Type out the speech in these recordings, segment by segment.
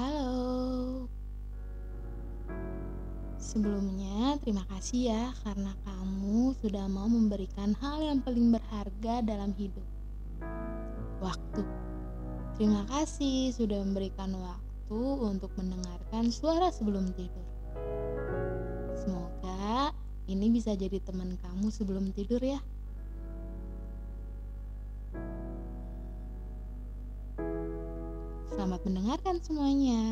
Halo. Sebelumnya, terima kasih ya karena kamu sudah mau memberikan hal yang paling berharga dalam hidup. Waktu. Terima kasih sudah memberikan waktu untuk mendengarkan suara sebelum tidur. Semoga ini bisa jadi teman kamu sebelum tidur ya. Selamat mendengarkan semuanya.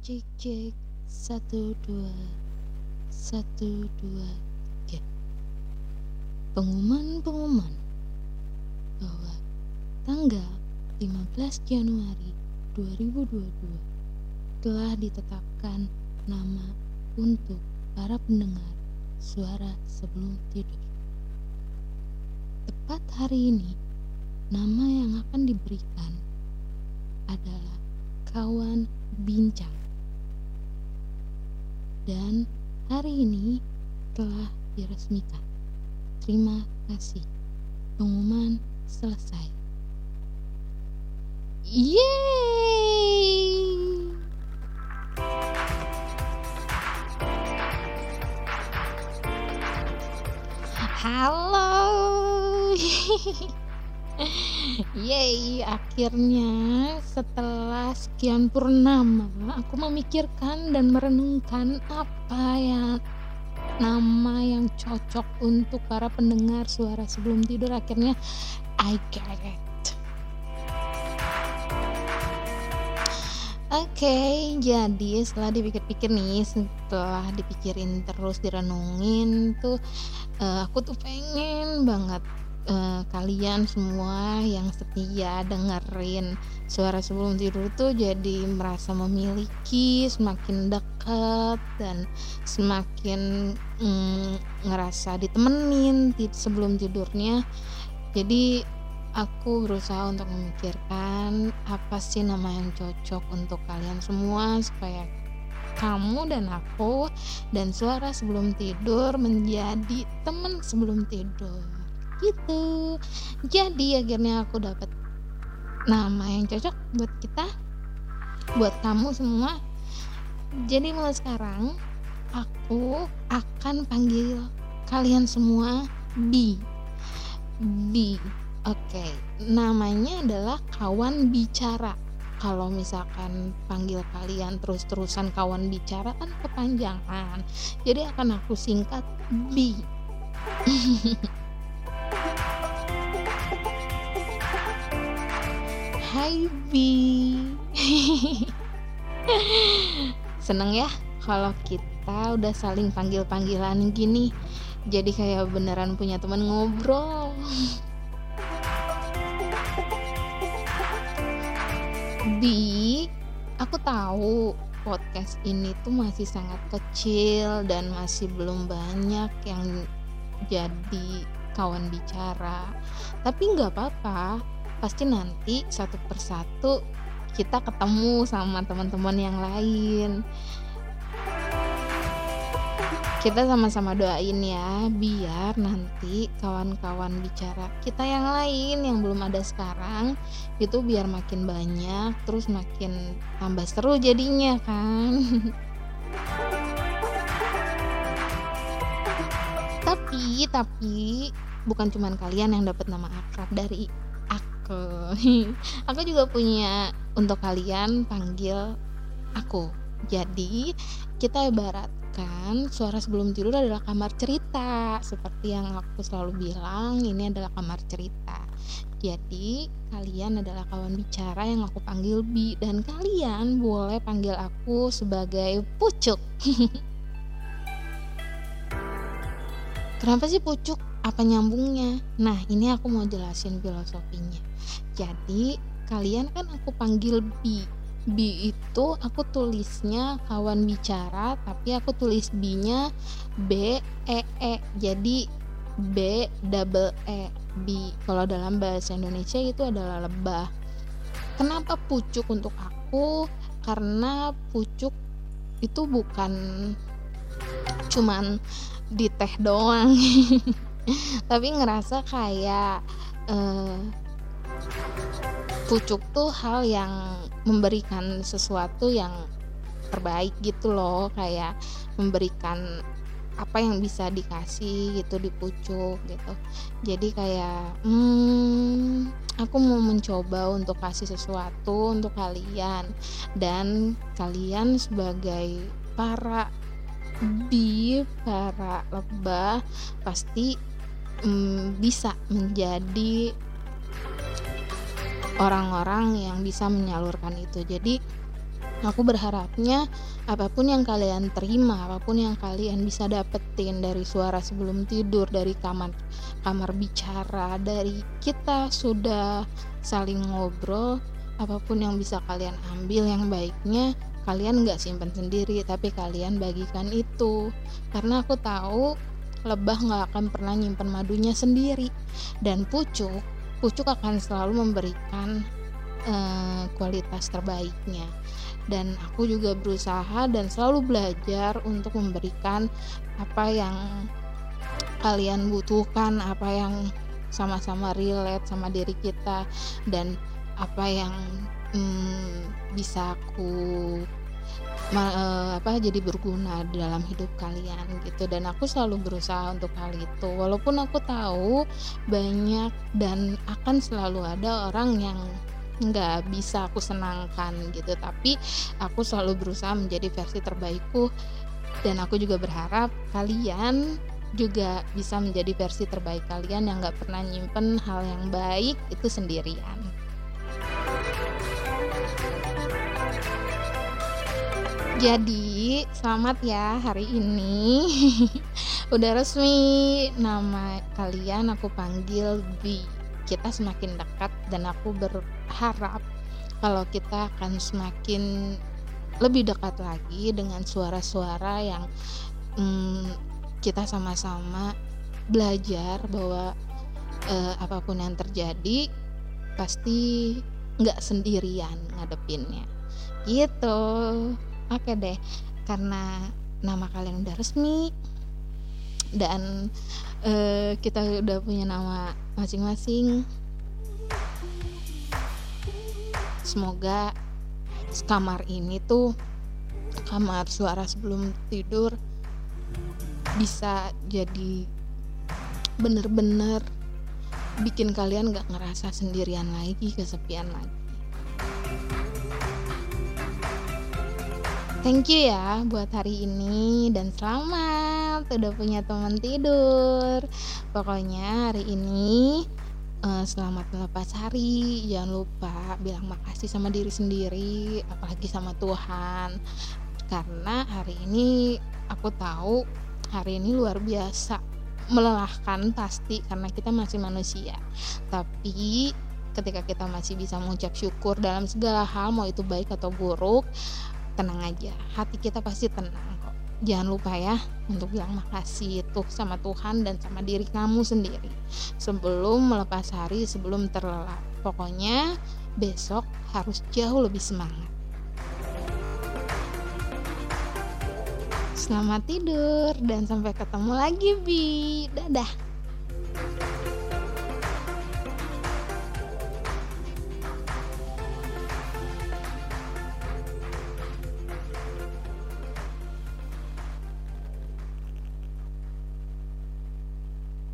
Cek cek satu dua satu dua tiga. Pengumuman pengumuman bahwa tanggal 15 Januari 2022 telah ditetapkan nama untuk para pendengar suara sebelum tidur. Tepat hari ini, nama yang akan diberikan adalah kawan bincang. Dan hari ini telah diresmikan. Terima kasih. Pengumuman selesai. Yeay! Halo. Yeay, akhirnya setelah sekian purnama aku memikirkan dan merenungkan apa ya nama yang cocok untuk para pendengar suara sebelum tidur akhirnya I get it. Oke, okay, jadi setelah dipikir-pikir nih, setelah dipikirin terus direnungin tuh, uh, aku tuh pengen banget uh, kalian semua yang setia dengerin suara sebelum tidur tuh jadi merasa memiliki semakin dekat dan semakin mm, ngerasa ditemenin sebelum tidurnya. Jadi aku berusaha untuk memikirkan apa sih nama yang cocok untuk kalian semua supaya kamu dan aku dan suara sebelum tidur menjadi teman sebelum tidur gitu jadi akhirnya aku dapat nama yang cocok buat kita buat kamu semua jadi mulai sekarang aku akan panggil kalian semua B B Oke, namanya adalah kawan bicara. Kalau misalkan panggil kalian terus-terusan kawan bicara kan kepanjangan. Jadi akan aku singkat B. Hai B. Seneng ya kalau kita udah saling panggil-panggilan gini. Jadi kayak beneran punya teman ngobrol. Bi, aku tahu podcast ini tuh masih sangat kecil dan masih belum banyak yang jadi kawan bicara. Tapi nggak apa-apa, pasti nanti satu persatu kita ketemu sama teman-teman yang lain. Kita sama-sama doain ya biar nanti kawan-kawan bicara kita yang lain yang belum ada sekarang itu biar makin banyak terus makin tambah seru jadinya kan. Tapi tapi bukan cuman kalian yang dapat nama akrab dari aku aku juga punya untuk kalian panggil aku. Jadi kita ibarat kan suara sebelum tidur adalah kamar cerita. Seperti yang aku selalu bilang ini adalah kamar cerita. Jadi kalian adalah kawan bicara yang aku panggil Bi. Dan kalian boleh panggil aku sebagai Pucuk. Kenapa sih Pucuk apa nyambungnya? Nah ini aku mau jelasin filosofinya. Jadi kalian kan aku panggil Bi B itu aku tulisnya kawan bicara tapi aku tulis B-nya B E E. Jadi B double E B. Kalau dalam bahasa Indonesia itu adalah lebah. Kenapa pucuk untuk aku? Karena pucuk itu bukan cuman di teh doang tapi ngerasa kayak uh, pucuk tuh hal yang memberikan sesuatu yang terbaik gitu loh. Kayak memberikan apa yang bisa dikasih gitu di pucuk gitu. Jadi kayak hmm aku mau mencoba untuk kasih sesuatu untuk kalian. Dan kalian sebagai para bi para lebah pasti hmm, bisa menjadi orang-orang yang bisa menyalurkan itu. Jadi aku berharapnya apa pun yang kalian terima apa pun yang kalian bisa dapetin dari suara sebelum tidur dari kamar kamar bicara dari kita sudah saling ngobrol apa pun yang bisa kalian ambil yang baiknya kalian nggak simpan sendiri tapi kalian bagikan itu. Karena aku tahu lebah nggak akan pernah nyimpan madunya sendiri. Dan pucuk pucuk akan selalu memberikan uh, kualitas terbaiknya. Dan aku juga berusaha dan selalu belajar untuk memberikan apa yang kalian butuhkan apa yang sama-sama relate sama diri kita dan apa yang hmm, bisa aku uh, apa jadi berguna dalam hidup kalian gitu. Dan aku selalu berusaha untuk hal itu. Walaupun aku tahu banyak dan akan selalu ada orang yang nggak bisa aku senangkan gitu. Tapi aku selalu berusaha menjadi versi terbaikku. Dan aku juga berharap kalian juga bisa menjadi versi terbaik kalian yang nggak pernah nyimpen hal yang baik itu sendirian jadi selamat ya hari ini. Udah resmi. Nama kalian aku panggil di kita semakin dekat dan aku berharap kalau kita akan semakin lebih dekat lagi dengan suara-suara yang hmm, kita sama-sama belajar bahwa eh, apa pun yang terjadi pasti nggak sendirian ngadepinnya. Gitu oke deh karena nama kalian udah resmi dan uh, kita udah punya nama masing-masing. Semoga kamar ini tuh kamar suara sebelum tidur bisa jadi bener-bener bikin kalian gak ngerasa sendirian lagi kesepian lagi thank you ya buat hari ini dan selamat. Udah punya teman tidur. Pokoknya hari ini uh, selamat melepas hari. Jangan lupa bilang makasih sama diri sendiri apalagi sama Tuhan. Karena hari ini aku tahu hari ini luar biasa melelahkan pasti karena kita masih manusia. Tapi ketika kita masih bisa mengucap syukur dalam segala hal mau itu baik atau buruk tenang aja. Hati kita pasti tenang kok. Jangan lupa ya untuk bilang makasih tuh sama Tuhan dan sama diri kamu sendiri. Sebelum melepas hari sebelum terlelap. Pokoknya besok harus jauh lebih semangat. Selamat tidur dan sampai ketemu lagi Bi. Dadah.